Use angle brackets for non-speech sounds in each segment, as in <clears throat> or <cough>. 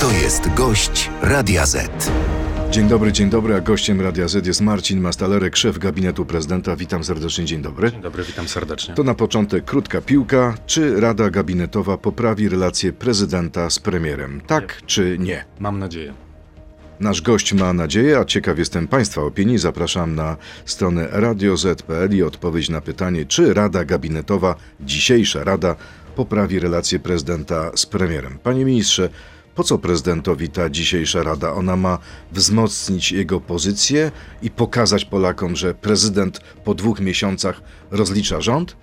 To jest gość Radia Z. Dzień dobry, dzień dobry, a gościem Radia Z jest Marcin Mastalerek, szef gabinetu prezydenta. Witam serdecznie, dzień dobry. Dzień dobry, witam serdecznie. To na początek krótka piłka. Czy Rada Gabinetowa poprawi relacje prezydenta z premierem? Tak czy nie? Mam nadzieję. Nasz gość ma nadzieję, a ciekaw jestem Państwa opinii. Zapraszam na stronę radioz.pl i odpowiedź na pytanie, czy Rada Gabinetowa, dzisiejsza Rada, poprawi relacje prezydenta z premierem. Panie ministrze, po co prezydentowi ta dzisiejsza Rada? Ona ma wzmocnić jego pozycję i pokazać Polakom, że prezydent po dwóch miesiącach rozlicza rząd?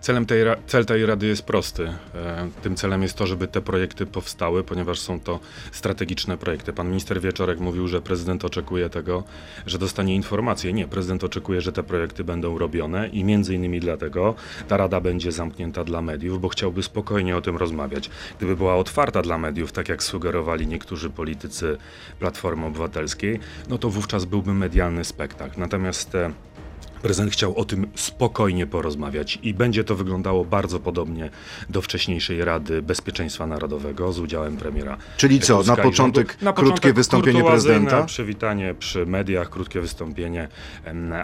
Celem tej, cel tej rady jest prosty. E, tym celem jest to, żeby te projekty powstały, ponieważ są to strategiczne projekty. Pan minister Wieczorek mówił, że prezydent oczekuje tego, że dostanie informację. Nie, prezydent oczekuje, że te projekty będą robione i między innymi dlatego ta rada będzie zamknięta dla mediów, bo chciałby spokojnie o tym rozmawiać. Gdyby była otwarta dla mediów, tak jak sugerowali niektórzy politycy Platformy Obywatelskiej, no to wówczas byłby medialny spektakl. Natomiast e, Prezydent chciał o tym spokojnie porozmawiać i będzie to wyglądało bardzo podobnie do wcześniejszej Rady Bezpieczeństwa Narodowego z udziałem premiera. Czyli co, Tuska na początek. Na krótkie początek wystąpienie kurtuazyjne prezydenta? Przywitanie przy mediach, krótkie wystąpienie,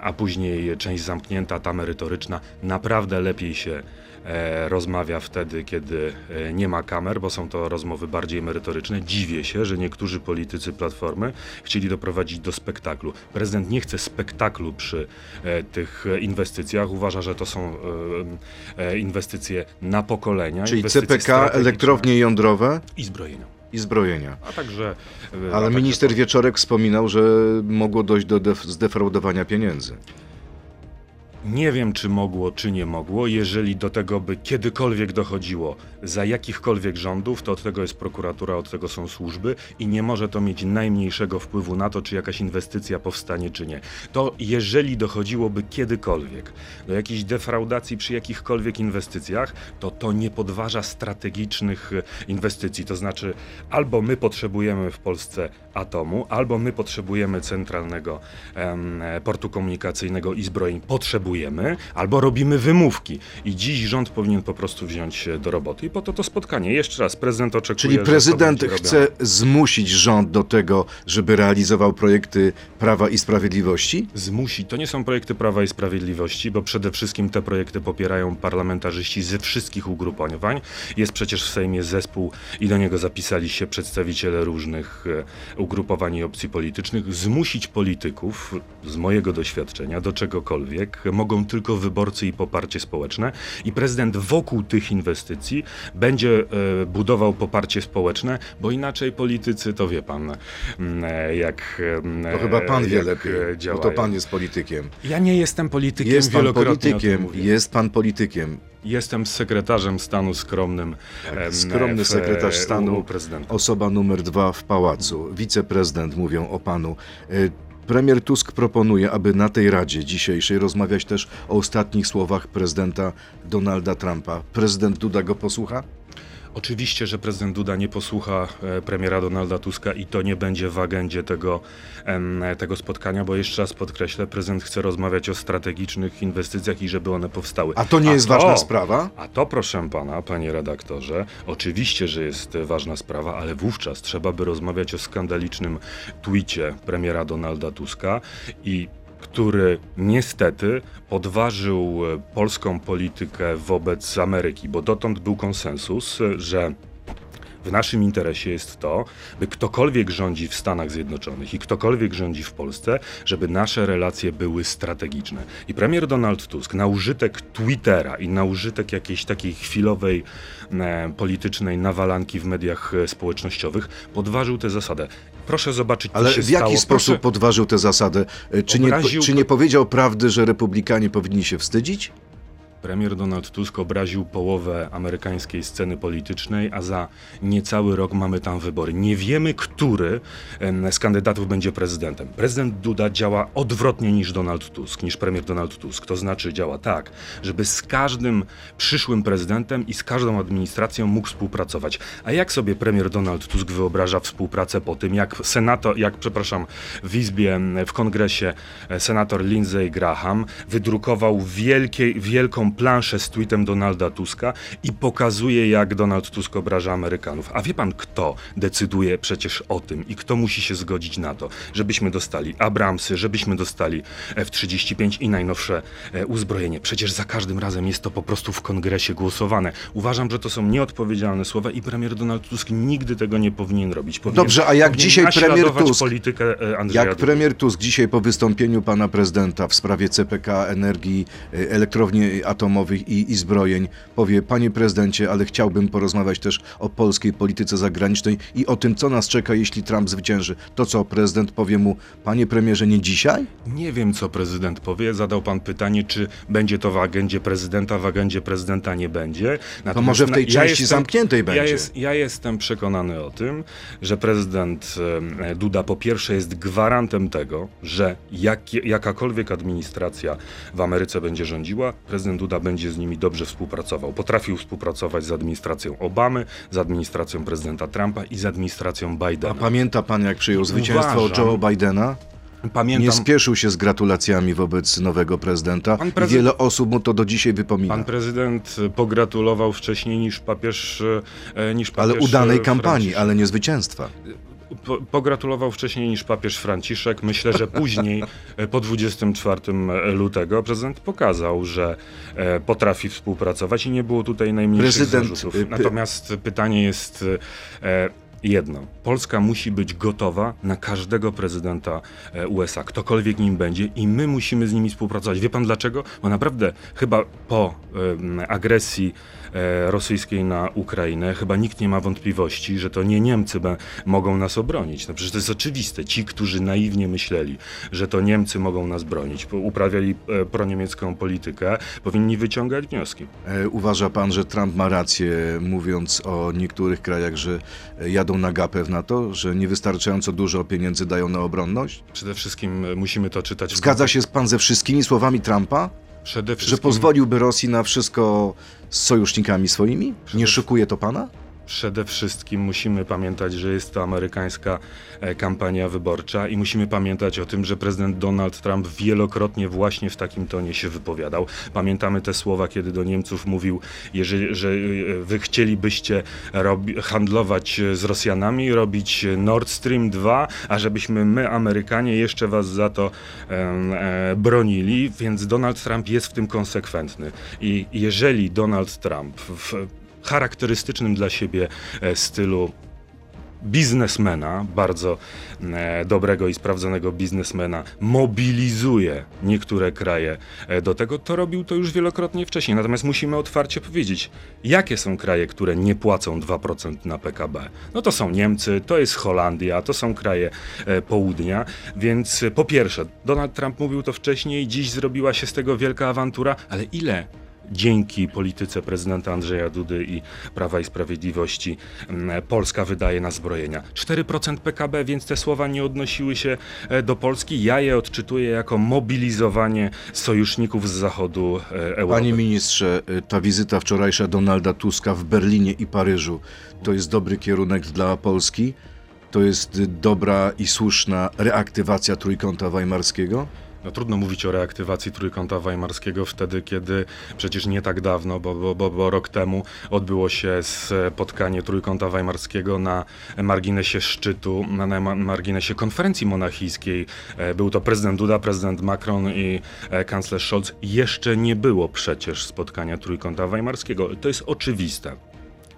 a później część zamknięta, ta merytoryczna. Naprawdę lepiej się rozmawia wtedy, kiedy e, nie ma kamer, bo są to rozmowy bardziej merytoryczne. Dziwię się, że niektórzy politycy Platformy chcieli doprowadzić do spektaklu. Prezydent nie chce spektaklu przy e, tych e, inwestycjach. Uważa, że to są e, e, inwestycje na pokolenia. Czyli CPK, elektrownie jądrowe i zbrojenia. i zbrojenia. A także. e, a Ale także minister to- Wieczorek wspominał, że mogło dojść do def- zdefraudowania pieniędzy. Nie wiem, czy mogło, czy nie mogło. Jeżeli do tego by kiedykolwiek dochodziło za jakichkolwiek rządów, to od tego jest prokuratura, od tego są służby i nie może to mieć najmniejszego wpływu na to, czy jakaś inwestycja powstanie, czy nie. To jeżeli dochodziłoby kiedykolwiek do jakiejś defraudacji przy jakichkolwiek inwestycjach, to to nie podważa strategicznych e, inwestycji. To znaczy, albo my potrzebujemy w Polsce atomu, albo my potrzebujemy centralnego em, e, portu komunikacyjnego i zbrojeń. Potrzebujemy, albo robimy wymówki. I dziś rząd powinien po prostu wziąć się do roboty. I po to to spotkanie. Jeszcze raz, prezydent oczekuje, Czyli prezydent chce robione. zmusić rząd do tego, żeby realizował projekty Prawa i Sprawiedliwości? zmusi. To nie są projekty Prawa i Sprawiedliwości, bo przede wszystkim te projekty popierają parlamentarzyści ze wszystkich ugrupowań. Jest przecież w Sejmie zespół i do niego zapisali się przedstawiciele różnych e, ugrupowań i opcji politycznych. Zmusić polityków, z mojego doświadczenia, do czegokolwiek mogą tylko wyborcy i poparcie społeczne. I prezydent wokół tych inwestycji będzie e, budował poparcie społeczne, bo inaczej politycy, to wie pan, mm, e, jak mm, To chyba pan wie lepiej, e, bo działają. to pan jest politykiem. Ja nie jestem politykiem, Jest pan politykiem, jest pan politykiem. Jestem sekretarzem stanu skromnym. Tak, Skromny w, sekretarz e, stanu, osoba numer dwa w pałacu. Wiceprezydent mówią o panu. Premier Tusk proponuje, aby na tej Radzie dzisiejszej rozmawiać też o ostatnich słowach prezydenta Donalda Trumpa. Prezydent Duda go posłucha? Oczywiście, że prezydent Duda nie posłucha e, premiera Donalda Tuska i to nie będzie w agendzie tego, tego spotkania, bo jeszcze raz podkreślę, prezydent chce rozmawiać o strategicznych inwestycjach i żeby one powstały. A to nie jest ważna sprawa? A to, proszę pana, panie redaktorze, oczywiście, że jest ważna sprawa, ale wówczas trzeba by rozmawiać o skandalicznym twicie premiera Donalda Tuska i który niestety podważył e, polską politykę wobec Ameryki, bo dotąd był konsensus, e, że w naszym interesie jest to, by ktokolwiek rządzi w Stanach Zjednoczonych i ktokolwiek rządzi w Polsce, żeby nasze relacje były strategiczne. I premier Donald Tusk na użytek Twittera i na użytek jakiejś takiej chwilowej e, politycznej nawalanki w mediach e, społecznościowych podważył tę zasadę. Proszę zobaczyć, co Ale się w jaki stało. sposób Proszę, podważył tę zasadę? Y, Czy nie, Obraził- czy nie powiedział prawdy, że republikanie powinni się wstydzić? Premier Donald Tusk obraził połowę amerykańskiej sceny politycznej, a za niecały rok mamy tam wybory. Nie wiemy, który z kandydatów będzie prezydentem. Prezydent Duda działa odwrotnie niż Donald Tusk, niż premier Donald Tusk. To znaczy działa tak, żeby z każdym przyszłym prezydentem i z każdą administracją mógł współpracować. A jak sobie premier Donald Tusk wyobraża współpracę po tym, jak senator, jak przepraszam, w Izbie, w kongresie e, senator Lindsey Graham wydrukował wielkie, wielką planszę z tweetem Donalda Tuska i pokazuje, jak Donald Tusk obraża Amerykanów. A wie pan, kto decyduje przecież o tym i kto musi się zgodzić na to, żebyśmy dostali Abramsy, żebyśmy dostali F-35 i najnowsze e, uzbrojenie. Przecież za każdym razem jest to po prostu w kongresie głosowane. Uważam, że to są nieodpowiedzialne słowa i premier Donald Tusk nigdy tego nie powinien robić. Powinien, Dobrze, a jak dzisiaj premier Tusk- politykę e, Andrzeja Jak premier Tusk dzisiaj po wystąpieniu pana prezydenta w sprawie CPK, energii, y, elektrowni atomowych i, i zbrojeń powie, panie prezydencie, ale chciałbym porozmawiać też o polskiej polityce zagranicznej i o tym, co nas czeka, jeśli Trump zwycięży. To co, prezydent powie mu, panie premierze, nie dzisiaj? Nie wiem, co prezydent powie. Zadał pan pytanie, czy będzie to w agendzie prezydenta, w agendzie prezydenta nie będzie. Natomiast może w tej na- części zamkniętej ja będzie. Jest, ja jestem przekonany o tym, że prezydent Duda po pierwsze jest gwarantem tego, że jak, jakakolwiek administracja w Ameryce będzie rządziła, prezydent Duda będzie z nimi dobrze współpracował. Potrafił współpracować z administracją Obamy, z administracją prezydenta Trumpa i z administracją A Bidena. pamięta pan, jak przyjął zwycięstwo Uważam- Joe Bidena? Pamiętam, Nie spieszył się z gratulacjami wobec nowego prezydenta prezydent- wiele osób mu to do dzisiaj wypomina. Pan prezydent pogratulował wcześniej niż papież. e, Niż papież ale udanej e, kampanii, ale nie zwycięstwa. Po, pogratulował wcześniej niż papież Franciszek. Myślę, że później, e, po 24 lutego, prezydent pokazał, że e, potrafi współpracować i nie było tutaj najmniejszych Prezydent, zarzutów. Natomiast pytanie jest e, jedno. Polska musi być gotowa na każdego prezydenta e, USA, ktokolwiek nim będzie i my musimy z nimi współpracować. Wie pan dlaczego? Bo naprawdę chyba po agresji e, rosyjskiej na Ukrainę chyba nikt nie ma wątpliwości, że to nie Niemcy mogą nas obronić. No przecież to jest oczywiste. Ci, którzy naiwnie myśleli, że to Niemcy mogą nas bronić, uprawiali e, proniemiecką politykę, powinni wyciągać wnioski. E, Uważa pan, że Trump ma rację, mówiąc o niektórych krajach, że e, jadą na gapę w NATO, że niewystarczająco dużo pieniędzy dają na obronność? Przede wszystkim e, musimy to czytać. Zgadza się pan ze wszystkimi słowami Trumpa, Przede że wszystkim, pozwoliłby Rosji na wszystko z sojusznikami swoimi? Nie szykuje to pana? Przede wszystkim musimy pamiętać, że jest to amerykańska e, kampania wyborcza i musimy pamiętać o tym, że prezydent Donald Trump wielokrotnie właśnie w takim tonie się wypowiadał. Pamiętamy te słowa, kiedy do Niemców mówił, jeżeli, że e, wy chcielibyście handlować z Rosjanami, robić Nord Stream 2, a żebyśmy my, Amerykanie, jeszcze was za to e, bronili, więc Donald Trump jest w tym konsekwentny. I jeżeli Donald Trump w charakterystycznym dla siebie e, stylu biznesmena, bardzo e, dobrego i sprawdzonego biznesmena, mobilizuje niektóre kraje e, do tego, to robił to już wielokrotnie wcześniej. Natomiast musimy otwarcie powiedzieć, jakie są kraje, które nie płacą 2% na PKB. No to są Niemcy, to jest Holandia, to są kraje południa, więc po pierwsze, Donald Trump mówił to wcześniej, dziś zrobiła się z tego wielka awantura, ale ile dzięki polityce prezydenta Andrzeja Dudy i Prawa i Sprawiedliwości mm, Polska wydaje na zbrojenia. 4% PKB, więc te słowa nie odnosiły się e, do Polski. Ja je odczytuję jako mobilizowanie sojuszników z zachodu e, Europy. Panie ministrze, y, ta wizyta wczorajsza Donalda Tuska w Berlinie i Paryżu to jest dobry kierunek dla Polski? To jest y, dobra i słuszna reaktywacja trójkąta weimarskiego? No, trudno mówić o reaktywacji Trójkąta Weimarskiego wtedy, kiedy przecież nie tak dawno, bo, bo, bo, bo rok temu odbyło się spotkanie Trójkąta Weimarskiego na marginesie szczytu, na, na ma- marginesie konferencji monachijskiej. E, Był to prezydent Duda, prezydent Macron i e, kanclerz Scholz. Jeszcze nie było przecież spotkania Trójkąta Weimarskiego. To jest oczywiste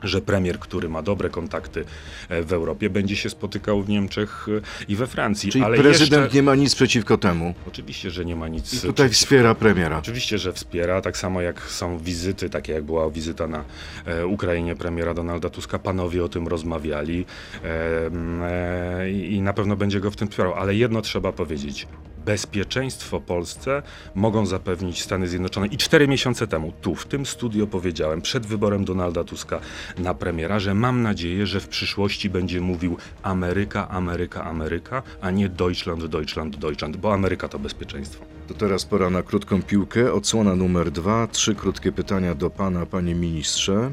że premier, który ma dobre kontakty e, w Europie, będzie się spotykał w Niemczech e, i we Francji. Czyli Ale prezydent jeszcze... nie ma nic przeciwko temu. Oczywiście, że nie ma nic I tutaj wspiera premiera. Oczywiście, że wspiera, tak samo jak są wizyty, takie jak była wizyta na e, Ukrainie premiera Donalda Tuska, panowie o tym rozmawiali i na pewno będzie go w tym wspierał. Ale jedno trzeba powiedzieć. Bezpieczeństwo Polsce mogą zapewnić Stany Zjednoczone. I cztery miesiące temu, tu, w tym studio powiedziałem, przed wyborem Donalda Tuska na premiera, że mam nadzieję, że w przyszłości będzie mówił Ameryka, Ameryka, Ameryka, a nie Deutschland, Deutschland, Deutschland, bo Ameryka to bezpieczeństwo. To teraz pora na krótką piłkę. Odsłona numer dwa. Trzy krótkie pytania do pana, panie ministrze.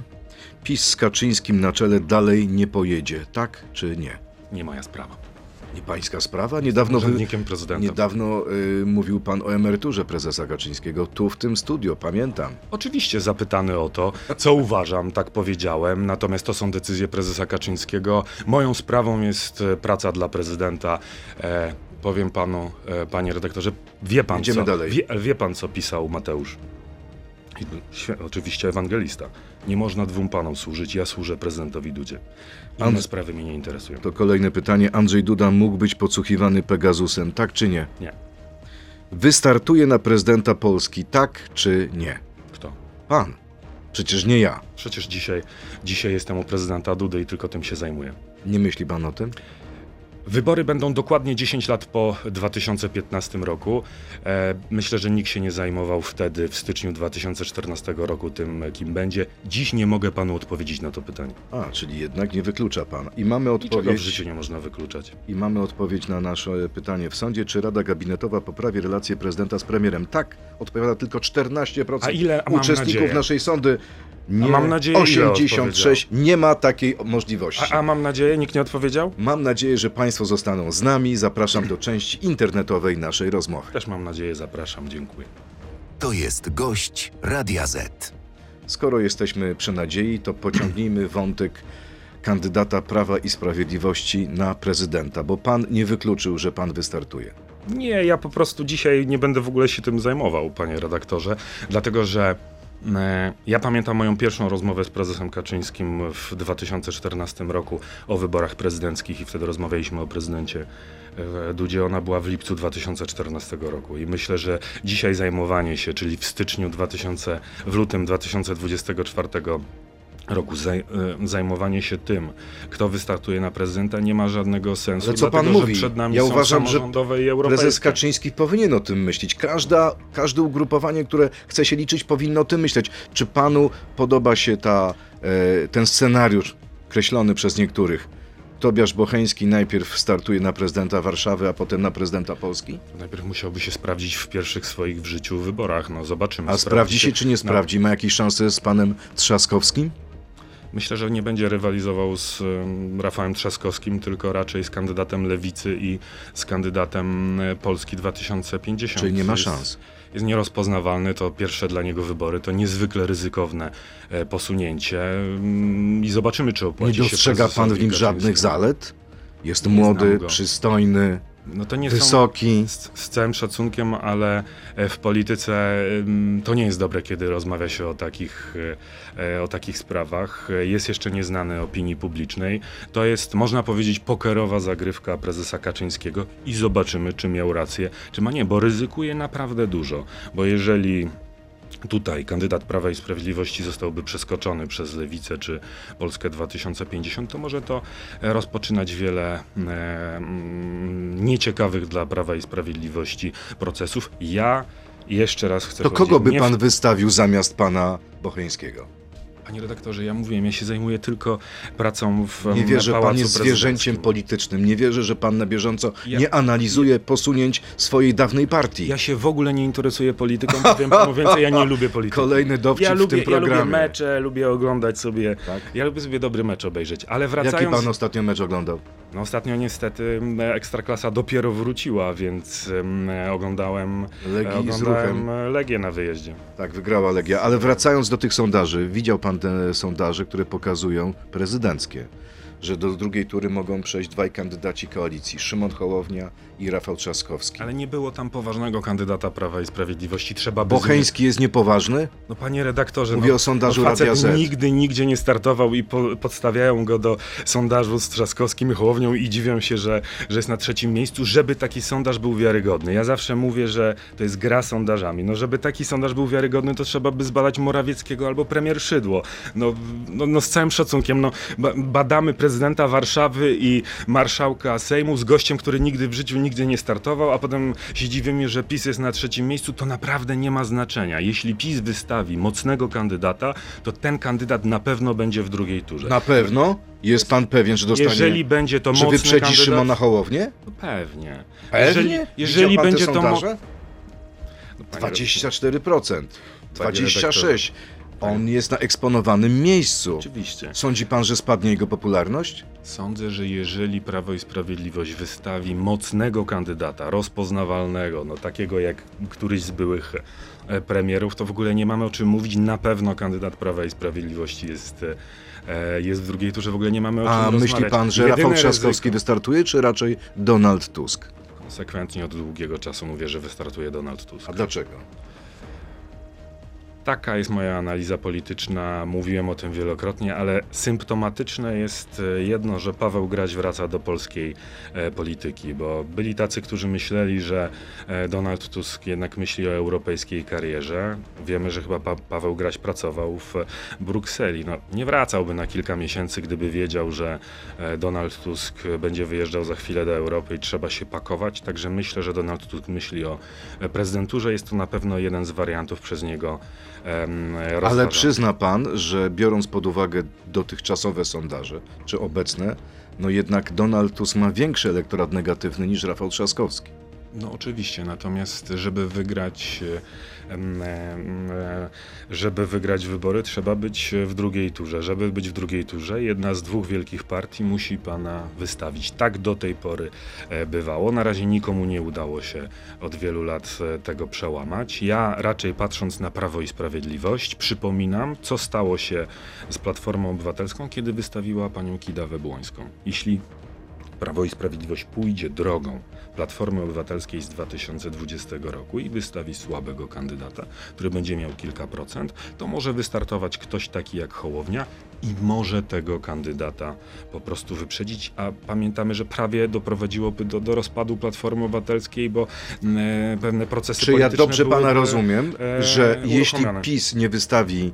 PiS z Kaczyńskim na czele dalej nie pojedzie, tak czy nie? Nie moja sprawa. Nie pańska sprawa? Niedawno. Urzędnikiem prezydenta. Niedawno y, mówił pan o emeryturze prezesa Kaczyńskiego tu w tym studio, pamiętam. Oczywiście zapytany o to, co uważam, tak powiedziałem, natomiast to są decyzje prezesa Kaczyńskiego. Moją sprawą jest e, praca dla prezydenta. E, powiem panu, e, panie redaktorze, wie pan Idziemy co, dalej. Wie, wie pan co pisał Mateusz? Oczywiście ewangelista. Nie można dwóm panom służyć, ja służę prezydentowi Dudzie. Inne sprawy mnie nie interesują. To kolejne pytanie. Andrzej Duda mógł być podsłuchiwany Pegasusem, tak czy nie? Nie. Wystartuje na prezydenta Polski, tak czy nie? Kto? Pan. Przecież nie ja. Przecież dzisiaj, dzisiaj jestem u prezydenta Dudy i tylko tym się zajmuję. Nie myśli pan o tym? Wybory będą dokładnie 10 lat po 2015 roku. E, myślę, że nikt się nie zajmował wtedy, w styczniu 2014 roku, tym, kim będzie. Dziś nie mogę panu odpowiedzieć na to pytanie. A, czyli jednak nie wyklucza pan. I mamy Niczego w odpowiedź. życiu nie można wykluczać. I mamy odpowiedź na nasze pytanie w sądzie, czy Rada Gabinetowa poprawi relacje prezydenta z premierem. Tak, odpowiada tylko 14% A ile- uczestników naszej sądy. Nie, A mam nadzieję, ile 86 nie ma takiej możliwości. A, a mam nadzieję, nikt nie odpowiedział? Mam nadzieję, że Państwo zostaną z nami. Zapraszam do części internetowej naszej rozmowy. Też mam nadzieję, zapraszam, dziękuję. To jest gość Radia Z. Skoro jesteśmy przy nadziei, to pociągnijmy <clears throat> wątek kandydata Prawa i Sprawiedliwości na prezydenta, bo pan nie wykluczył, że pan wystartuje. Nie, ja po prostu dzisiaj nie będę w ogóle się tym zajmował, panie redaktorze, dlatego że ja pamiętam moją pierwszą rozmowę z prezesem Kaczyńskim w 2014 roku o wyborach prezydenckich i wtedy rozmawialiśmy o prezydencie e, Dudzie. Ona była w lipcu 2014 roku i myślę, że dzisiaj zajmowanie się, czyli w styczniu 2000, w lutym 2024 roku zaj, e, zajmowanie się tym, kto wystartuje na prezydenta nie ma żadnego sensu. Ale co pan dlatego, że mówi? Przed nami Ja są uważam, że. Prezes Kaczyński powinien o tym myśleć. Każda, każde ugrupowanie, które chce się liczyć, powinno o tym myśleć. Czy panu podoba się ta, e, ten scenariusz kreślony przez niektórych? Tobiasz Bocheński najpierw startuje na prezydenta Warszawy, a potem na prezydenta Polski? Najpierw musiałby się sprawdzić w pierwszych swoich w życiu wyborach. No zobaczymy. A sprawdzi się, czy nie sprawdzi? Ma jakieś szanse z panem Trzaskowskim? Myślę, że nie będzie rywalizował z em, Rafałem Trzaskowskim, tylko raczej z kandydatem Lewicy i z kandydatem e, Polski 2050. Czyli nie ma szans. Jest nierozpoznawalny, to pierwsze dla niego wybory, to niezwykle ryzykowne e, posunięcie mm, i zobaczymy, czy Nie opłaci się dostrzega pan w nim żadnych zalet? Jest Nie młody, przystojny, No to nie są... wysoki. Z, z całym szacunkiem, ale e, w polityce to nie jest dobre, kiedy rozmawia się o takich, e, e, o takich sprawach. Jest jeszcze nieznany opinii publicznej. To jest, można powiedzieć, pokerowa zagrywka prezesa Kaczyńskiego i zobaczymy, czy miał rację, czy ma nie, bo ryzykuje naprawdę dużo. Bo jeżeli tutaj kandydat Prawa i Sprawiedliwości zostałby przeskoczony przez Lewicę czy Polskę 2050, to może to rozpoczynać wiele nieciekawych dla Prawa i Sprawiedliwości procesów. Ja jeszcze raz chcę To kogo by nie w- pan wystawił zamiast pana Bocheńskiego? Panie redaktorze, ja mówiłem, ja się zajmuję tylko pracą w Nie wierzę, Pałacu pan jest zwierzęciem politycznym. Nie wierzę, że pan na bieżąco Ja- nie analizuje posunięć swojej dawnej partii. Ja się w ogóle nie interesuję polityką, <laughs> powiem panu więcej, ja nie lubię polityki. Kolejny dowcip ja w lubię, tym programie. Ja lubię mecze, lubię oglądać sobie. Tak? Ja lubię sobie dobry mecz obejrzeć, ale Jaki wracając... pan ostatnio mecz oglądał? No ostatnio niestety Ekstraklasa dopiero wróciła, więc em, oglądałem, Legii oglądałem Legię na wyjeździe. Tak, wygrała Legia. Ale wracając do tych sondaży, widział pan te sondaże, które pokazują prezydenckie, że do drugiej tury mogą przejść dwaj kandydaci koalicji, Szymon Hołownia i Rafał Trzaskowski. Ale nie było tam poważnego kandydata Prawa i Sprawiedliwości. Trzeba by... Bocheński jest niepoważny? No panie redaktorze, Mówię no, o sondażu no, facet Radia Z. nigdy, nigdzie nie startował i po, podstawiają go do sondażu z Trzaskowskim i Hołownią i dziwią się, że, że jest na trzecim miejscu, żeby taki sondaż był wiarygodny. Ja zawsze mówię, że to jest gra sondażami. No żeby taki sondaż był wiarygodny, to trzeba by zbadać Morawieckiego albo premier Szydło. No, no, no z całym szacunkiem, no ba- badamy prezydenta Warszawy i marszałka Sejmu z gościem, który nigdy w życiu nigdzie nie startował, a potem się dziwimy, że PiS jest na trzecim miejscu, to naprawdę nie ma znaczenia. Jeśli PiS wystawi mocnego kandydata, to ten kandydat na pewno będzie w drugiej turze. Na pewno? Jest pan pewien, że dostanie... Jeżeli będzie to mocny wyprzedzi kandydat... Szymona Hołownię? No pewnie. Pewnie? Jeżeli, jeżeli będzie to... Mo... No, panie 24%, 26%. On jest na eksponowanym miejscu. Oczywiście. Sądzi pan, że spadnie jego popularność? Sądzę, że jeżeli Prawo i Sprawiedliwość wystawi mocnego kandydata, rozpoznawalnego, no takiego jak któryś z byłych e, premierów, to w ogóle nie mamy o czym mówić. Na pewno kandydat Prawa i Sprawiedliwości jest, e, jest w drugiej turze, w ogóle nie mamy o czym A rozmawiać. myśli pan, że Jedyne Rafał Trzaskowski ryzyko- wystartuje, czy raczej Donald Tusk? Konsekwentnie od długiego czasu mówię, że wystartuje Donald Tusk. A dlaczego? Taka jest moja analiza polityczna, mówiłem o tym wielokrotnie, ale symptomatyczne jest e, jedno, że Paweł Graś wraca do polskiej e, polityki, bo byli tacy, którzy myśleli, że e, Donald Tusk jednak myśli o europejskiej karierze. Wiemy, że chyba pa Paweł Graś pracował w Brukseli. No, nie wracałby na kilka miesięcy, gdyby wiedział, że Donald Tusk będzie wyjeżdżał za chwilę do Europy i trzeba się pakować. Także myślę, że Donald Tusk myśli o prezydenturze. Jest to na pewno jeden z wariantów przez niego em, Ale przyzna pan, że biorąc pod uwagę dotychczasowe sondaże, czy obecne, no jednak Donald Tusk ma większy elektorat negatywny niż Rafał Trzaskowski. No oczywiście, natomiast żeby wygrać, e, żeby wygrać wybory, trzeba być w drugiej turze. Żeby być w drugiej turze, jedna z dwóch wielkich partii musi pana wystawić. Tak do tej pory e, bywało. Na razie nikomu nie udało się od wielu lat e, tego przełamać. Ja raczej patrząc na Prawo i Sprawiedliwość, przypominam, co stało się z Platformą Obywatelską, kiedy wystawiła panią Kidawę Błońską. Jeśli Prawo i Sprawiedliwość pójdzie drogą Platformy Obywatelskiej z 2020 roku i wystawi słabego kandydata, który będzie miał kilka procent, to może wystartować ktoś taki jak Hołownia i może tego kandydata po prostu wyprzedzić. A pamiętamy, że prawie doprowadziłoby do, do rozpadu Platformy Obywatelskiej, bo mm, pewne procesy Czy ja polityczne dobrze pana rozumiem, e, że jeśli. PiS nie wystawi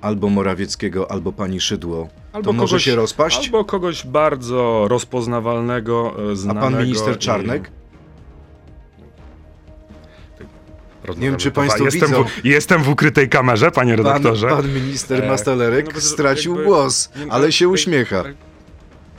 albo Morawieckiego, albo pani Szydło, Albo to może kogoś- się rozpaść? Albo kogoś bardzo rozpoznawalnego, e, A znanego. pan minister i- Rozmawiamy Nie wiem, czy państwo jestem widzą. W, jestem w ukrytej kamerze, panie Pan, redaktorze. pan minister E, Mastalerek no stracił jakby- głos, nie- ale się uśmiecha.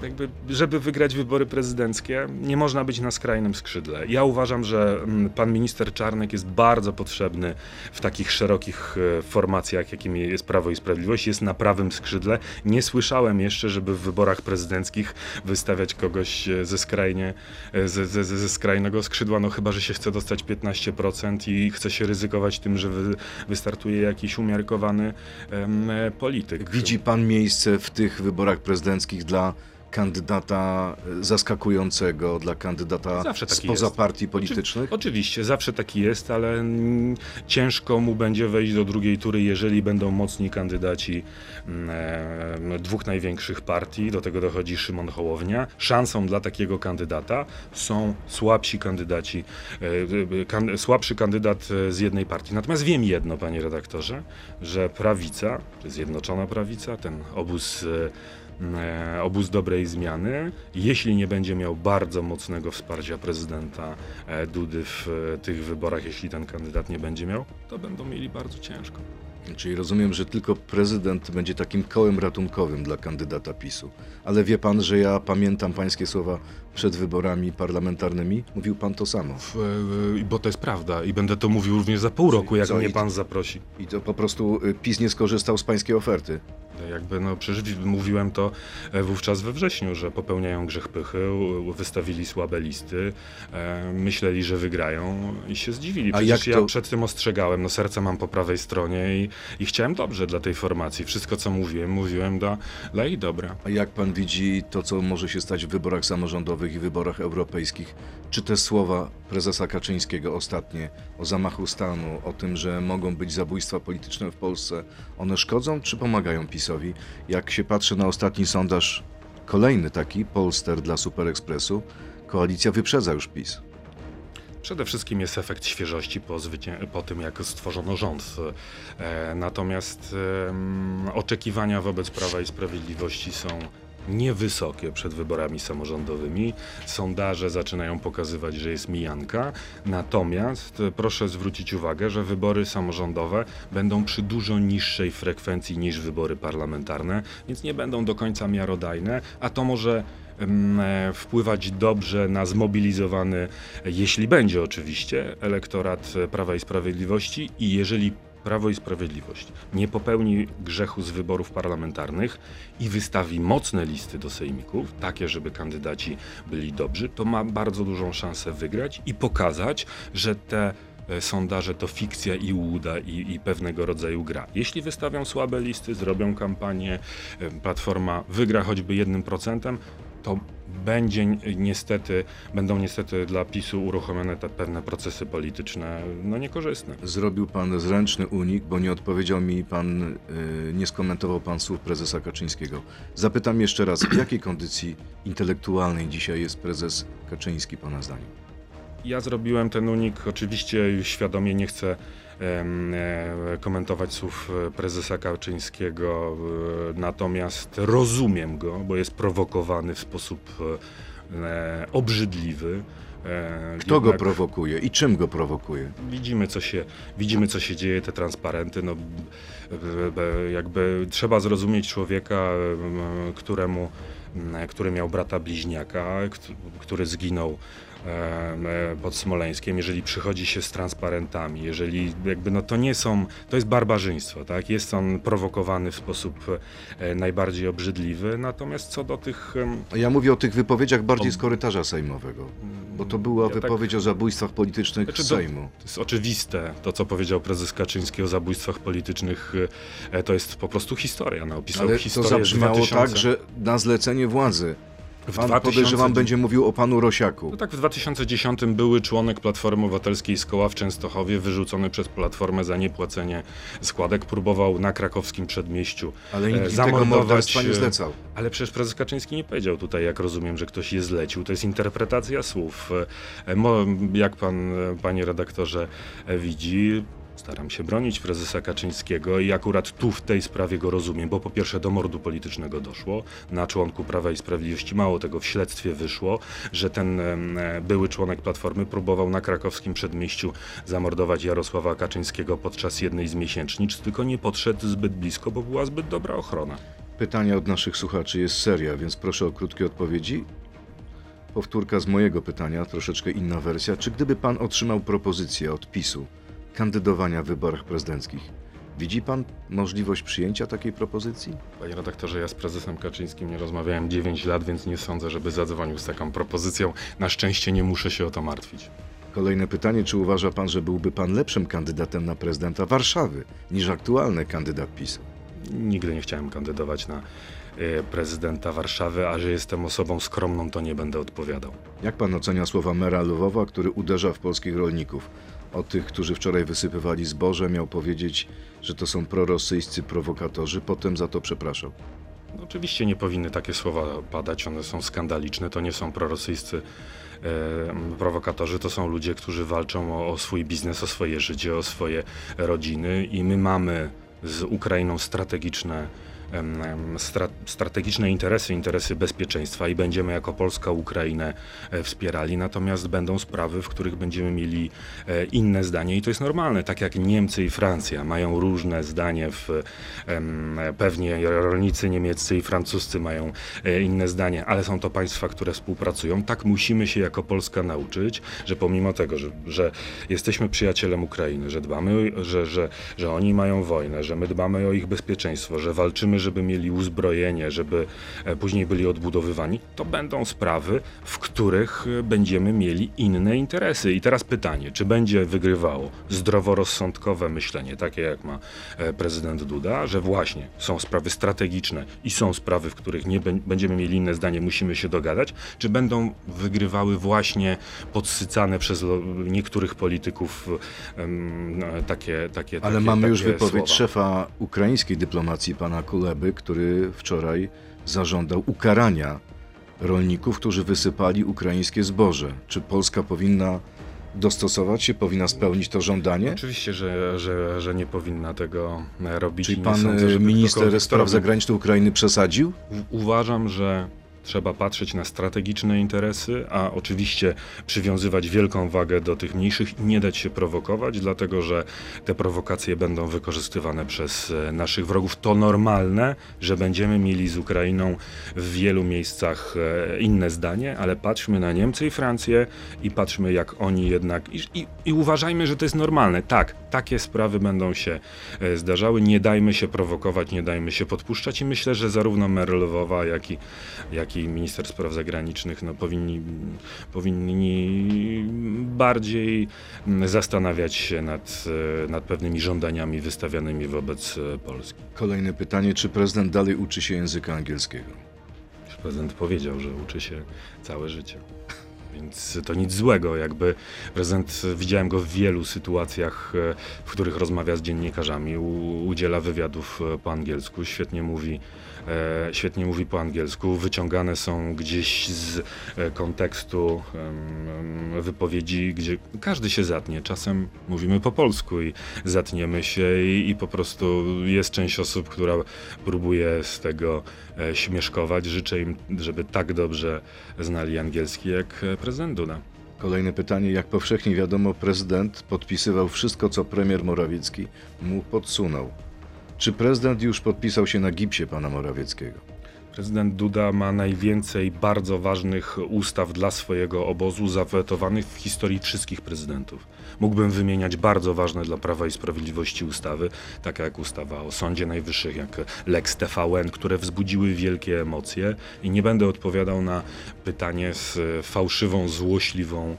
Jakby, żeby wygrać wybory prezydenckie, nie można być na skrajnym skrzydle. Ja uważam, że mm, pan minister Czarnek jest bardzo potrzebny w takich szerokich e, formacjach, jakimi jest Prawo i Sprawiedliwość. Jest na prawym skrzydle. Nie słyszałem jeszcze, żeby w wyborach prezydenckich wystawiać kogoś e, ze skrajnie, e, ze, ze, ze skrajnego skrzydła, no chyba, że się chce dostać 15% i chce się ryzykować tym, że wy, wystartuje jakiś umiarkowany em, polityk. Widzi pan miejsce w tych wyborach prezydenckich dla kandydata e, zaskakującego, dla kandydata Zawsze taki spoza jest. partii politycznych? Oczywiście, zawsze taki jest, ale ciężko mu będzie wejść do drugiej tury, jeżeli będą mocni kandydaci mm, e, dwóch największych partii. Do tego dochodzi Szymon Hołownia. Szansą dla takiego kandydata są słabsi kandydaci, e, kan, słabszy kandydat z jednej partii. Natomiast wiem jedno, panie redaktorze, że prawica, Zjednoczona Prawica, ten obóz obóz dobrej zmiany, jeśli nie będzie miał bardzo mocnego wsparcia prezydenta e, Dudy w e, tych wyborach, jeśli ten kandydat nie będzie miał, to będą mieli bardzo ciężko. Czyli rozumiem, że tylko prezydent będzie takim kołem ratunkowym dla kandydata PiSu. Ale wie pan, że ja pamiętam pańskie słowa przed wyborami parlamentarnymi? Mówił pan to samo. W, e, bo to jest prawda i będę to mówił również za pół roku, jak co, mnie pan zaprosi. I to po prostu y, PiS nie skorzystał z pańskiej oferty. Jakby, no przecież wi- mówiłem to e, wówczas we wrześniu, że popełniają grzech pychy, wystawili słabe listy, e, myśleli, że wygrają i się zdziwili. A Przecież jak ja to- przed tym ostrzegałem, no serce mam po prawej stronie i, i chciałem dobrze dla tej formacji. Wszystko, co mówiłem, mówiłem dla, dla jej dobra. A jak pan widzi to, co może się stać w wyborach samorządowych i wyborach europejskich? Czy te słowa prezesa Kaczyńskiego ostatnie o zamachu stanu, o tym, że mogą być zabójstwa polityczne w Polsce, one szkodzą czy pomagają PiSowi? Jak się patrzy na ostatni sondaż, kolejny taki, Polster dla Super Expressu, koalicja wyprzedza już PiS. Przede wszystkim jest efekt świeżości po, po tym, jak stworzono rząd. E, natomiast em, oczekiwania wobec Prawa i Sprawiedliwości są niewysokie przed wyborami samorządowymi. Sondaże zaczynają pokazywać, że jest mijanka. Natomiast e, proszę zwrócić uwagę, że wybory samorządowe będą przy dużo niższej frekwencji niż wybory parlamentarne, więc nie będą do końca miarodajne, a to może e, wpływać dobrze na zmobilizowany, jeśli będzie oczywiście, elektorat e, Prawa i Sprawiedliwości i jeżeli Prawo i Sprawiedliwość nie popełni grzechu z wyborów parlamentarnych i wystawi mocne listy do sejmików, takie, żeby kandydaci byli dobrzy, to ma bardzo dużą szansę wygrać i pokazać, że te e, sondaże to fikcja i łuda i, i pewnego rodzaju gra. Jeśli wystawią słabe listy, zrobią kampanię, e, Platforma wygra choćby jednym procentem, to będzie niestety, będą niestety dla PiSu uruchomione te pewne procesy polityczne no niekorzystne. Zrobił pan zręczny unik, bo nie odpowiedział mi pan, y, nie skomentował pan słów prezesa Kaczyńskiego. Zapytam jeszcze raz, w jakiej kondycji intelektualnej dzisiaj jest prezes Kaczyński, pana zdaniem? Ja zrobiłem ten unik, oczywiście świadomie nie chcę komentować słów e, prezesa Kaczyńskiego, e, natomiast rozumiem go, bo jest prowokowany w sposób e, obrzydliwy. E, Kto go jednak- prowokuje i czym go prowokuje? Widzimy co, się, widzimy, co się dzieje, te transparenty. No, jakby trzeba zrozumieć człowieka, em, któremu, który miał brata bliźniaka, kt- który zginął e, pod Smoleńskiem, jeżeli przychodzi się z transparentami, jeżeli jakby no to nie są, to jest barbarzyństwo, tak? Jest on prowokowany w sposób e, najbardziej obrzydliwy, natomiast co do tych... Ja mówię o tych wypowiedziach bardziej O- z korytarza sejmowego, bo to była ja tak- wypowiedź o zabójstwach politycznych Znaczy, Sejmu. To jest oczywiste, to co powiedział prezes Kaczyński o zabójstwach politycznych, e, to jest po prostu historia. No, opisał Ale to historię zabrzmiało 2000 tak, że na zlecenie władzy. Pan 2010 podejrzewam będzie mówił o panu Rosiaku. No tak, w 2010 były członek Platformy Obywatelskiej z koła w Częstochowie, wyrzucony przez Platformę za niepłacenie składek, próbował na krakowskim przedmieściu Ale e, nikt tego zamordować, morderstwa nie e, zlecał. Ale przecież prezes Kaczyński nie powiedział tutaj, jak rozumiem, że ktoś je zlecił. To jest interpretacja słów. E, Jak pan, e, panie redaktorze, e, widzi, staram się bronić prezesa Kaczyńskiego i akurat tu w tej sprawie go rozumiem, bo po pierwsze do mordu politycznego doszło na członku Prawa i Sprawiedliwości. Mało tego, w śledztwie wyszło, że ten e, były członek Platformy próbował na krakowskim przedmieściu zamordować Jarosława Kaczyńskiego podczas jednej z miesięcznic, tylko nie podszedł zbyt blisko, bo była zbyt dobra ochrona. Pytania od naszych słuchaczy jest seria, więc proszę o krótkie odpowiedzi. Powtórka z mojego pytania, troszeczkę inna wersja. Czy gdyby pan otrzymał propozycję od PiSu kandydowania w wyborach prezydenckich, widzi pan możliwość przyjęcia takiej propozycji? Panie redaktorze, ja z prezesem Kaczyńskim nie rozmawiałem 9 lat, więc nie sądzę, żeby zadzwonił z taką propozycją. Na szczęście nie muszę się o to martwić. Kolejne pytanie, czy uważa pan, że byłby pan lepszym kandydatem na prezydenta Warszawy niż aktualny kandydat PiSu? Nigdy nie chciałem kandydować na e, prezydenta Warszawy, a że jestem osobą skromną, to nie będę odpowiadał. Jak pan ocenia słowa mera Lwowa, który uderza w polskich rolników? O tych, którzy wczoraj wysypywali zboże, miał powiedzieć, że to są prorosyjscy prowokatorzy, potem za to przepraszał. No, oczywiście nie powinny takie słowa padać, one są skandaliczne, to nie są prorosyjscy e, prowokatorzy, to są ludzie, którzy walczą o, o swój biznes, o swoje życie, o swoje rodziny i my mamy z Ukrainą strategiczne stra, strategiczne interesy, interesy bezpieczeństwa i będziemy jako Polska Ukrainę e, wspierali, natomiast będą sprawy, w których będziemy mieli e, inne zdanie i to jest normalne, tak jak Niemcy i Francja mają różne zdanie w pewnie rolnicy niemieccy i francuscy mają e, inne zdanie, ale są to państwa, które współpracują. Tak musimy się jako Polska nauczyć, że pomimo tego, że, że jesteśmy przyjacielem Ukrainy, że dbamy, że, że, że oni mają wojnę, że my dbamy o ich bezpieczeństwo, że walczymy, żeby mieli uzbrojenie, żeby e, później byli odbudowywani, to będą sprawy, w których e, będziemy mieli inne interesy. I teraz pytanie, czy będzie wygrywało zdroworozsądkowe myślenie, takie jak ma e, prezydent Duda, że właśnie są sprawy strategiczne i są sprawy, w których nie bę- będziemy mieli inne zdanie, musimy się dogadać, czy będą wygrywały właśnie podsycane przez niektórych polityków no, takie, takie Ale takie, mamy już takie wypowiedź słowa. szefa ukraińskiej dyplomacji, pana Kuleby, który wczoraj zażądał ukarania rolników, którzy wysypali ukraińskie zboże. Czy Polska powinna dostosować się, powinna spełnić to żądanie? Oczywiście, że, że, że nie powinna tego robić. Czyli nie pan sądzę, e, minister spraw zagranicznych Ukrainy przesadził? Uważam, że Trzeba patrzeć na strategiczne interesy, a oczywiście przywiązywać wielką wagę do tych mniejszych i nie dać się prowokować, dlatego że te prowokacje będą wykorzystywane przez e, naszych wrogów. To normalne, że będziemy mieli z Ukrainą w wielu miejscach e, inne zdanie, ale patrzmy na Niemcy i Francję i patrzmy, jak oni jednak. I, i, i uważajmy, że to jest normalne. Tak, takie sprawy będą się e, zdarzały. Nie dajmy się prowokować, nie dajmy się podpuszczać i myślę, że zarówno Merlowa, jak i, jak i minister spraw zagranicznych no, powinni, powinni bardziej mm, zastanawiać się nad, e, nad pewnymi żądaniami wystawianymi wobec e, Polski. Kolejne pytanie, czy prezydent dalej uczy się języka angielskiego? Prezydent powiedział, że uczy się całe życie. Więc to nic złego, jakby prezydent, widziałem go w wielu sytuacjach, e, w których rozmawia z dziennikarzami, udziela wywiadów po angielsku, świetnie mówi, świetnie mówi po angielsku, wyciągane są gdzieś z e, kontekstu wypowiedzi, gdzie każdy się zatnie, czasem mówimy po polsku i zatniemy się i, i po prostu jest część osób, która próbuje z tego e, śmieszkować. Życzę im, żeby tak dobrze znali angielski jak e, prezydent Duda. Kolejne pytanie, jak powszechnie wiadomo, prezydent podpisywał wszystko, co premier Morawiecki mu podsunął. Czy prezydent już podpisał się na gipsie pana Morawieckiego? Prezydent Duda ma najwięcej bardzo ważnych ustaw dla swojego obozu zawetowanych w historii wszystkich prezydentów. Mógłbym wymieniać bardzo ważne dla Prawa i Sprawiedliwości ustawy, takie jak ustawa o Sądzie Najwyższym, jak Lex TVN, które wzbudziły wielkie emocje. I nie będę odpowiadał na pytanie z fałszywą, złośliwą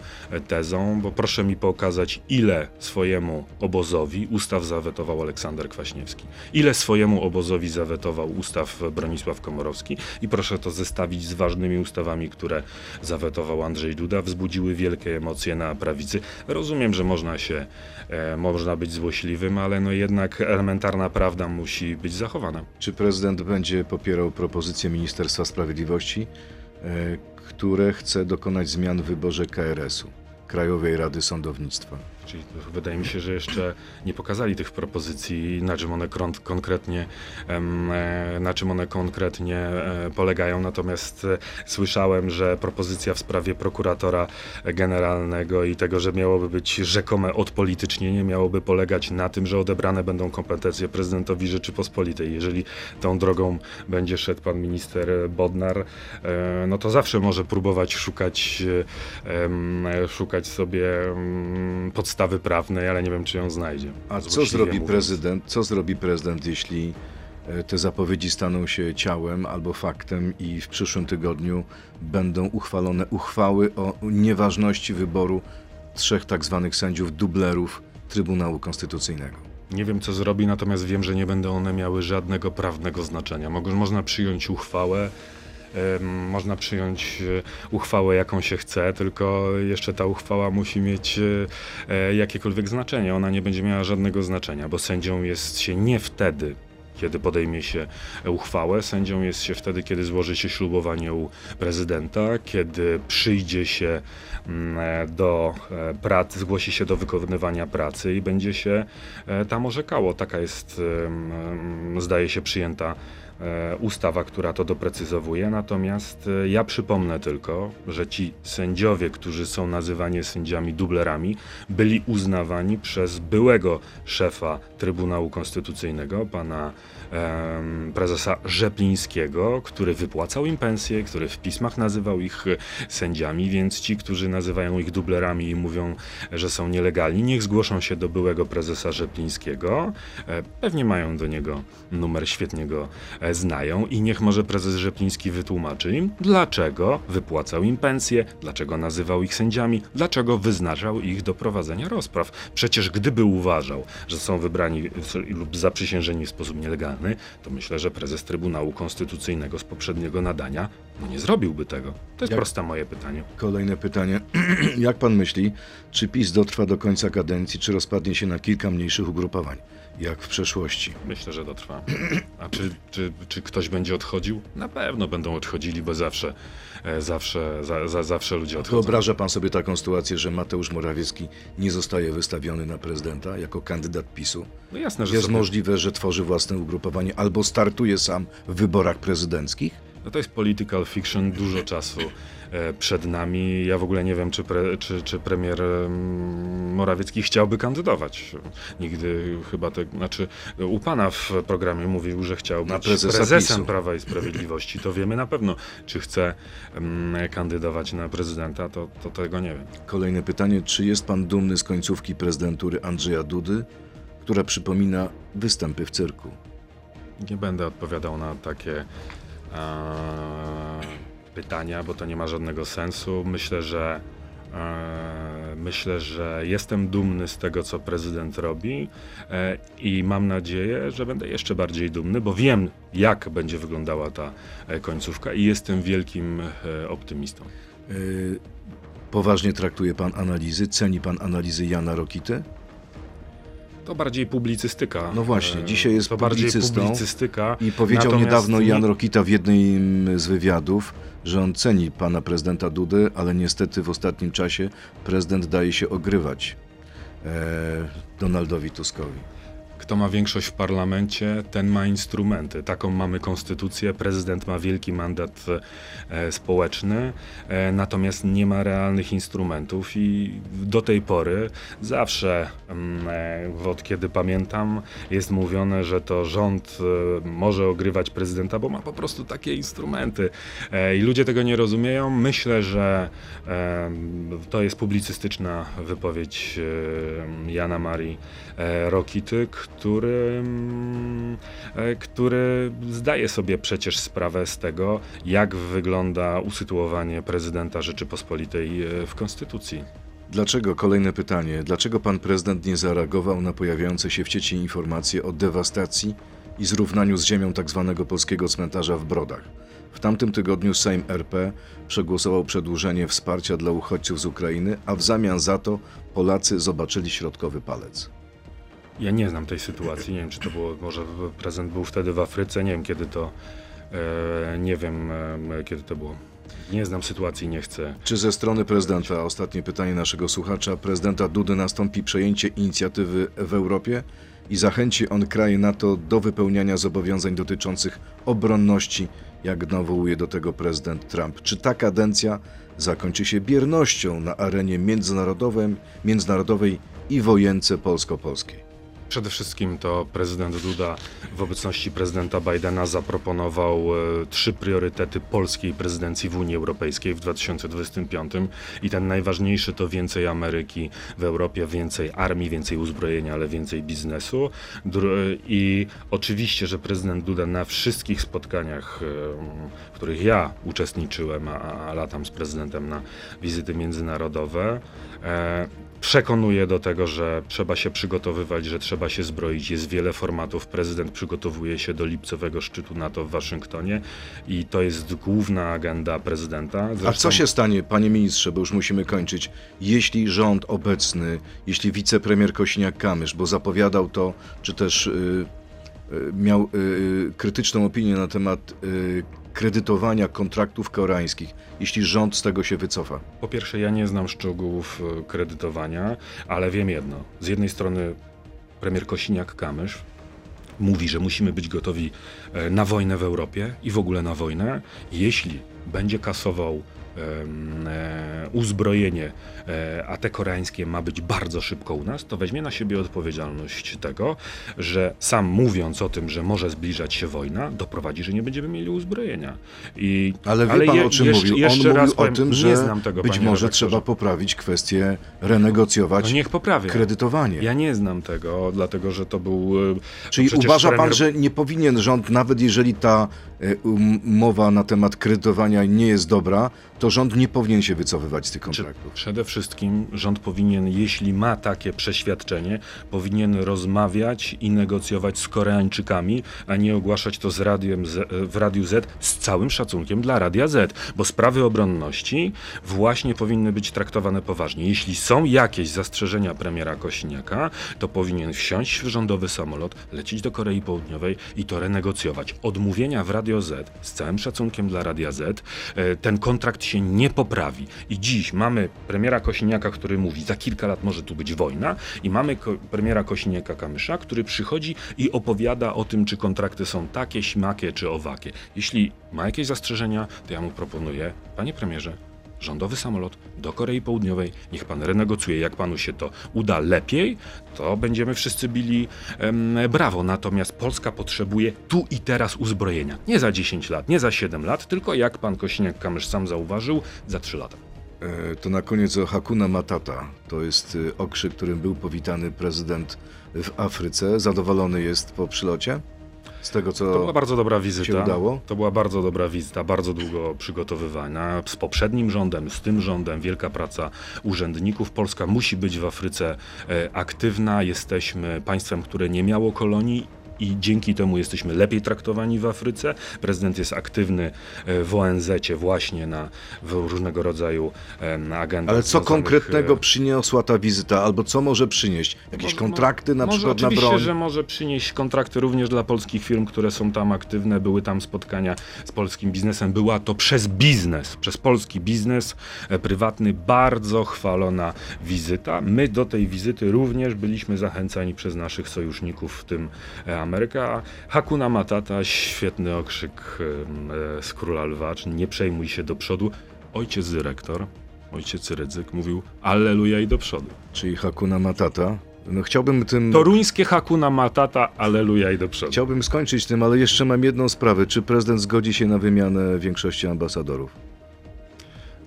tezą, bo proszę mi pokazać, ile swojemu obozowi ustaw zawetował Aleksander Kwaśniewski, ile swojemu obozowi zawetował ustaw Bronisław Komorowski i proszę to zestawić z ważnymi ustawami, które zawetował Andrzej Duda, wzbudziły wielkie emocje na prawicy. Rozumiem, że można się, e, można być złośliwym, ale no jednak elementarna prawda musi być zachowana. Czy prezydent będzie popierał propozycje Ministerstwa Sprawiedliwości, e, które chce dokonać zmian w wyborze KRS-u, Krajowej Rady Sądownictwa? Czyli wydaje mi się, że jeszcze nie pokazali tych propozycji, na czym one konkretnie, e, na czym one konkretnie e, polegają. Natomiast e, słyszałem, że propozycja w sprawie prokuratora generalnego i tego, że miałoby być rzekome odpolitycznienie, miałoby polegać na tym, że odebrane będą kompetencje prezydentowi Rzeczypospolitej. Jeżeli tą drogą będzie szedł pan minister Bodnar, no to zawsze może próbować szukać, szukać sobie em, podstawy prawnej, ale nie wiem, czy ją znajdzie. A co zrobi mówiąc. prezydent? Co zrobi prezydent, jeśli e, te zapowiedzi staną się ciałem albo faktem i w przyszłym tygodniu będą uchwalone uchwały o nieważności wyboru trzech tak zwanych sędziów dublerów Trybunału Konstytucyjnego? Nie wiem, co zrobi, natomiast wiem, że nie będą one miały żadnego prawnego znaczenia. Mogą, można przyjąć uchwałę, można przyjąć e, uchwałę, jaką się chce, tylko jeszcze ta uchwała musi mieć e, e, jakiekolwiek znaczenie. Ona nie będzie miała żadnego znaczenia, bo sędzią jest się nie wtedy, kiedy podejmie się uchwałę. Sędzią jest się wtedy, kiedy złoży się ślubowanie u prezydenta, kiedy przyjdzie się mm, do pracy, zgłosi się do wykonywania pracy i będzie się tam orzekało. Taka jest, zdaje się, przyjęta ustawa, która to doprecyzowuje. Natomiast e, ja przypomnę tylko, że ci sędziowie, którzy są nazywani sędziami dublerami, byli uznawani przez byłego szefa Trybunału Konstytucyjnego, pana prezesa Rzeplińskiego, który wypłacał im pensje, który w pismach nazywał ich e, sędziami, więc ci, którzy nazywają ich dublerami i mówią, że są nielegalni, niech zgłoszą się do byłego prezesa Rzeplińskiego. E, Pewnie mają do niego numer, świetnie go e, znają i niech może prezes Rzepliński wytłumaczy im, dlaczego wypłacał im pensje, dlaczego nazywał ich sędziami, dlaczego wyznaczał ich do prowadzenia rozpraw. Przecież gdyby uważał, że są wybrani lub zaprzysiężeni w sposób nielegalny, to myślę, że prezes Trybunału Konstytucyjnego z poprzedniego nadania no nie zrobiłby tego. To jest Jak- proste moje pytanie. Kolejne pytanie. <clears throat> Jak pan myśli, czy PiS dotrwa do końca kadencji, czy rozpadnie się na kilka mniejszych ugrupowań, jak w przeszłości? Myślę, że dotrwa. A czy, czy, czy ktoś będzie odchodził? Na pewno będą odchodzili, bo zawsze, e, zawsze, za, za, zawsze ludzie odchodzą. Wyobraża pan sobie taką sytuację, że Mateusz Morawiecki nie zostaje wystawiony na prezydenta jako kandydat PiSu? No jasne, że Jest sobie, możliwe, że tworzy własne ugrupowanie albo startuje sam w wyborach prezydenckich? No to jest political fiction, dużo czasu e, przed nami. Ja w ogóle nie wiem, czy, pre, czy, czy premier mm, Morawiecki chciałby kandydować. Nigdy chyba tak, znaczy u pana w programie mówił, że chciał być prezesa prezesem PiSu. Prawa i Sprawiedliwości. To wiemy na pewno, czy chce mm, kandydować na prezydenta, to, to tego nie wiem. Kolejne pytanie. Czy jest pan dumny z końcówki prezydentury Andrzeja Dudy, która przypomina występy w cyrku? Nie będę odpowiadał na takie pytania, bo to nie ma żadnego sensu. Myślę, że e, myślę, że jestem dumny z tego, co prezydent robi e, i mam nadzieję, że będę jeszcze bardziej dumny, bo wiem, jak będzie wyglądała ta e, końcówka i jestem wielkim e, optymistą. Poważnie traktuje pan analizy? Ceni pan analizy Jana Rokity? To bardziej publicystyka. No właśnie, E, dzisiaj jest to bardziej publicystą publicystyka. I powiedział Natomiast niedawno nie- Jan Rokita w jednym z wywiadów, że on ceni pana prezydenta Dudy, ale niestety w ostatnim czasie prezydent daje się ogrywać e, Donaldowi Tuskowi. Kto ma większość w parlamencie, ten ma instrumenty. Taką mamy konstytucję. Prezydent ma wielki mandat e, społeczny, e, natomiast nie ma realnych instrumentów i do tej pory zawsze, mm, e, od kiedy pamiętam, jest mówione, że to rząd może ogrywać prezydenta, bo ma po prostu takie instrumenty. I ludzie tego nie rozumieją. Myślę, że to jest publicystyczna wypowiedź Jana Marii Rokity, który, e, który zdaje sobie przecież sprawę z tego, jak wygląda usytuowanie prezydenta Rzeczypospolitej e, w Konstytucji. Dlaczego, kolejne pytanie, dlaczego pan prezydent nie zareagował na pojawiające się w sieci informacje o dewastacji i zrównaniu z ziemią tzw. polskiego cmentarza w Brodach? W tamtym tygodniu Sejm RP przegłosował przedłużenie wsparcia dla uchodźców z Ukrainy, a w zamian za to Polacy zobaczyli środkowy palec. Ja nie znam tej sytuacji, nie wiem czy to było, może prezydent był wtedy w Afryce, nie wiem kiedy to, e, nie wiem e, kiedy to było. Nie znam sytuacji, nie chcę. Czy ze strony prezydenta, ostatnie pytanie naszego słuchacza, prezydenta Dudy nastąpi przejęcie inicjatywy w Europie i zachęci on kraje NATO do wypełniania zobowiązań dotyczących obronności, jak nawołuje do tego prezydent Trump? Czy ta kadencja zakończy się biernością na arenie międzynarodowej, międzynarodowej i wojence polsko-polskiej? Przede wszystkim to prezydent Duda w obecności prezydenta Bidena zaproponował e, trzy priorytety polskiej prezydencji w Unii Europejskiej w 2025 i ten najważniejszy to więcej Ameryki w Europie, więcej armii, więcej uzbrojenia, ale więcej biznesu. I oczywiście, że prezydent Duda na wszystkich spotkaniach, e, w których ja uczestniczyłem, a, a latam z prezydentem na wizyty międzynarodowe, e, przekonuje do tego, że trzeba się przygotowywać, że trzeba się zbroić. Jest wiele formatów. Prezydent przygotowuje się do lipcowego szczytu NATO w Waszyngtonie i to jest główna agenda prezydenta. A Zresztą- co się stanie, panie ministrze, bo już musimy kończyć, jeśli rząd obecny, jeśli wicepremier Kośniak-Kamysz, bo zapowiadał to, czy też y, y, miał y, krytyczną opinię na temat y, kredytowania kontraktów koreańskich, jeśli rząd z tego się wycofa? Po pierwsze, ja nie znam szczegółów e, kredytowania, ale wiem jedno. Z jednej strony premier Kosiniak-Kamysz mówi, że musimy być gotowi e, na wojnę w Europie i w ogóle na wojnę, jeśli będzie kasował uzbrojenie, e, a te koreańskie ma być bardzo szybko u nas, to weźmie na siebie odpowiedzialność tego, że sam mówiąc o tym, że może zbliżać się wojna, doprowadzi, że nie będziemy mieli uzbrojenia. I, Ale wie pan je- o czym jeszcze- mówił? On jeszcze mówił raz o powiem, tym, że tego, być może redaktorze. trzeba poprawić kwestię, renegocjować No niech poprawia. kredytowanie. Ja nie znam tego, dlatego że to był. e, Czyli przecież uważa pan, premier- że nie powinien rząd, nawet jeżeli ta e, umowa na temat kredytowania nie jest dobra, to rząd nie powinien się wycofywać z tych kontraktów? przede wszystkim rząd powinien, jeśli ma takie przeświadczenie, powinien rozmawiać i negocjować z Koreańczykami, a nie ogłaszać to z radiem Z, w Radiu Z z całym szacunkiem dla Radia Z, bo sprawy obronności właśnie powinny być traktowane poważnie. Jeśli są jakieś zastrzeżenia premiera Kośniaka, to powinien wsiąść w rządowy samolot, lecieć do Korei Południowej i to renegocjować. Odmówienia w Radio Z, z całym szacunkiem dla Radia Z, e, ten kontrakt się nie poprawi. I dziś mamy premiera Kosiniaka, który mówi, za kilka lat może tu być wojna i mamy ko premiera Kosiniaka-Kamysza, który przychodzi i opowiada o tym, czy kontrakty są takie, śmakie czy owakie. Jeśli ma jakieś zastrzeżenia, to ja mu proponuję, panie premierze, rządowy samolot do Korei Południowej. Niech pan renegocjuje. Jak panu się to uda lepiej, to będziemy wszyscy bili em, brawo. Natomiast Polska potrzebuje tu i teraz uzbrojenia. Nie za 10 lat, nie za 7 lat, tylko jak pan Kosiniak-Kamysz sam zauważył, za 3 lata. E, To na koniec o Hakuna Matata. To jest y, okrzyk, którym był powitany prezydent w Afryce. Zadowolony jest po przylocie? Z tego, co To była bardzo dobra wizyta. udało? To była bardzo dobra wizyta, bardzo długo przygotowywana. Z poprzednim rządem, z tym rządem, wielka praca urzędników. Polska musi być w Afryce e, aktywna. Jesteśmy państwem, które nie miało kolonii. I dzięki temu jesteśmy lepiej traktowani w Afryce. Prezydent jest aktywny e, w ONZ-cie właśnie na w różnego rodzaju e, na agendach. Ale co konkretnego e, przyniosła ta wizyta? Albo co może przynieść? Jakieś kontrakty na może przykład na oczywiście, broń? że może przynieść kontrakty również dla polskich firm, które są tam aktywne. Były tam spotkania z polskim biznesem. Była to przez biznes, przez polski biznes prywatny bardzo chwalona wizyta. My do tej wizyty również byliśmy zachęcani przez naszych sojuszników, w tym e, Ameryka. Hakuna Matata, świetny okrzyk e, z Króla Lwa, nie przejmuj się do przodu. Ojciec dyrektor, ojciec Rydzyk mówił Alleluja i do przodu. Czyli Hakuna Matata. No chciałbym tym... Toruńskie Hakuna Matata, aleluja i do przodu. Chciałbym skończyć tym, ale jeszcze mam jedną sprawę. Czy prezydent zgodzi się na wymianę większości ambasadorów?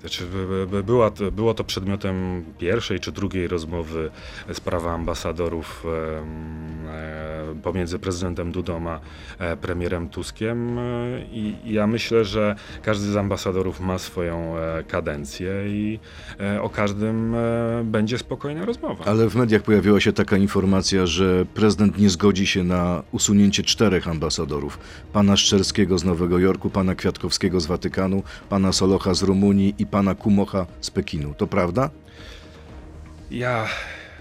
Znaczy, by- by- by była było to przedmiotem pierwszej czy drugiej rozmowy sprawa ambasadorów e, pomiędzy prezydentem Dudą a e, premierem Tuskiem e, i ja myślę, że każdy z ambasadorów ma swoją kadencję i o każdym będzie spokojna rozmowa. Ale w mediach pojawiła się taka informacja, że prezydent nie zgodzi się na usunięcie czterech ambasadorów. Pana Szczerskiego z Nowego Jorku, pana Kwiatkowskiego z Watykanu, pana Solocha z Rumunii i pana Kumocha z Pekinu. To prawda? Ja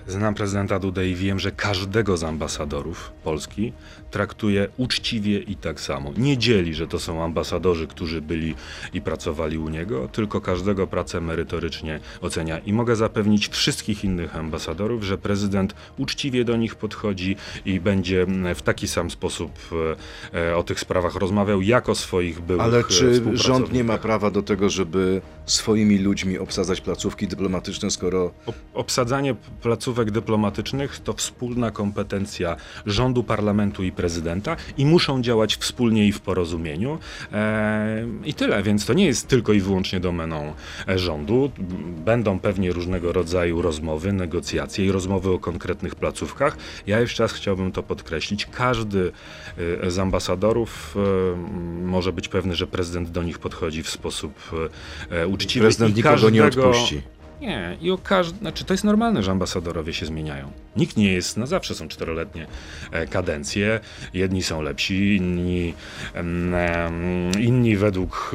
znam prezydenta Dudę i wiem, że każdego z ambasadorów Polski traktuje uczciwie i tak samo. Nie dzieli, że to są ambasadorzy, którzy byli i pracowali u niego, tylko każdego pracę merytorycznie ocenia. I mogę zapewnić wszystkich innych ambasadorów, że prezydent uczciwie do nich podchodzi i będzie mm, w taki sam sposób e, e, o tych sprawach rozmawiał, jak o swoich byłych Ale e, czy rząd nie ma prawa do tego, żeby swoimi ludźmi obsadzać placówki dyplomatyczne, skoro Ob- Obsadzanie placówek dyplomatycznych to wspólna kompetencja rządu, parlamentu i prezydenta i muszą działać wspólnie i w porozumieniu. E, I tyle, więc to nie jest tylko i wyłącznie domeną e, rządu. Będą pewnie różnego rodzaju rozmowy, negocjacje i rozmowy o konkretnych placówkach. Ja jeszcze raz chciałbym to podkreślić. Każdy e, z ambasadorów może być pewny, że prezydent do nich podchodzi w sposób uczciwy. prezydent i nikogo nie każdego- odpuści. Nie, i o każdy, znaczy to jest normalne, że ambasadorowie się zmieniają. Nikt nie jest, na zawsze są czteroletnie e, kadencje. Jedni są lepsi, inni, inni według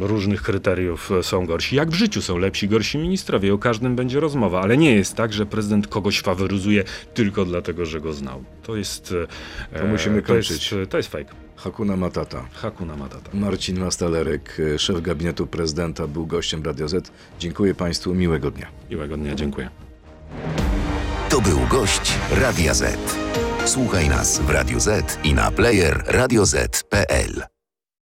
różnych kryteriów e, są gorsi. Jak w życiu są lepsi, gorsi ministrowie. O każdym będzie rozmowa, ale nie jest tak, że prezydent kogoś faworyzuje tylko dlatego, że go znał. To jest. e, To musimy to jest, kończyć. to jest fake. Hakuna Matata. Hakuna Matata. Marcin Mastalerek, e, szef gabinetu prezydenta, był gościem Radio Z. Dziękuję Państwu, miłego dnia. Miłego dnia, dziękuję. To był gość Radia Z. Słuchaj nas w Radio Z i na player radioz.pl.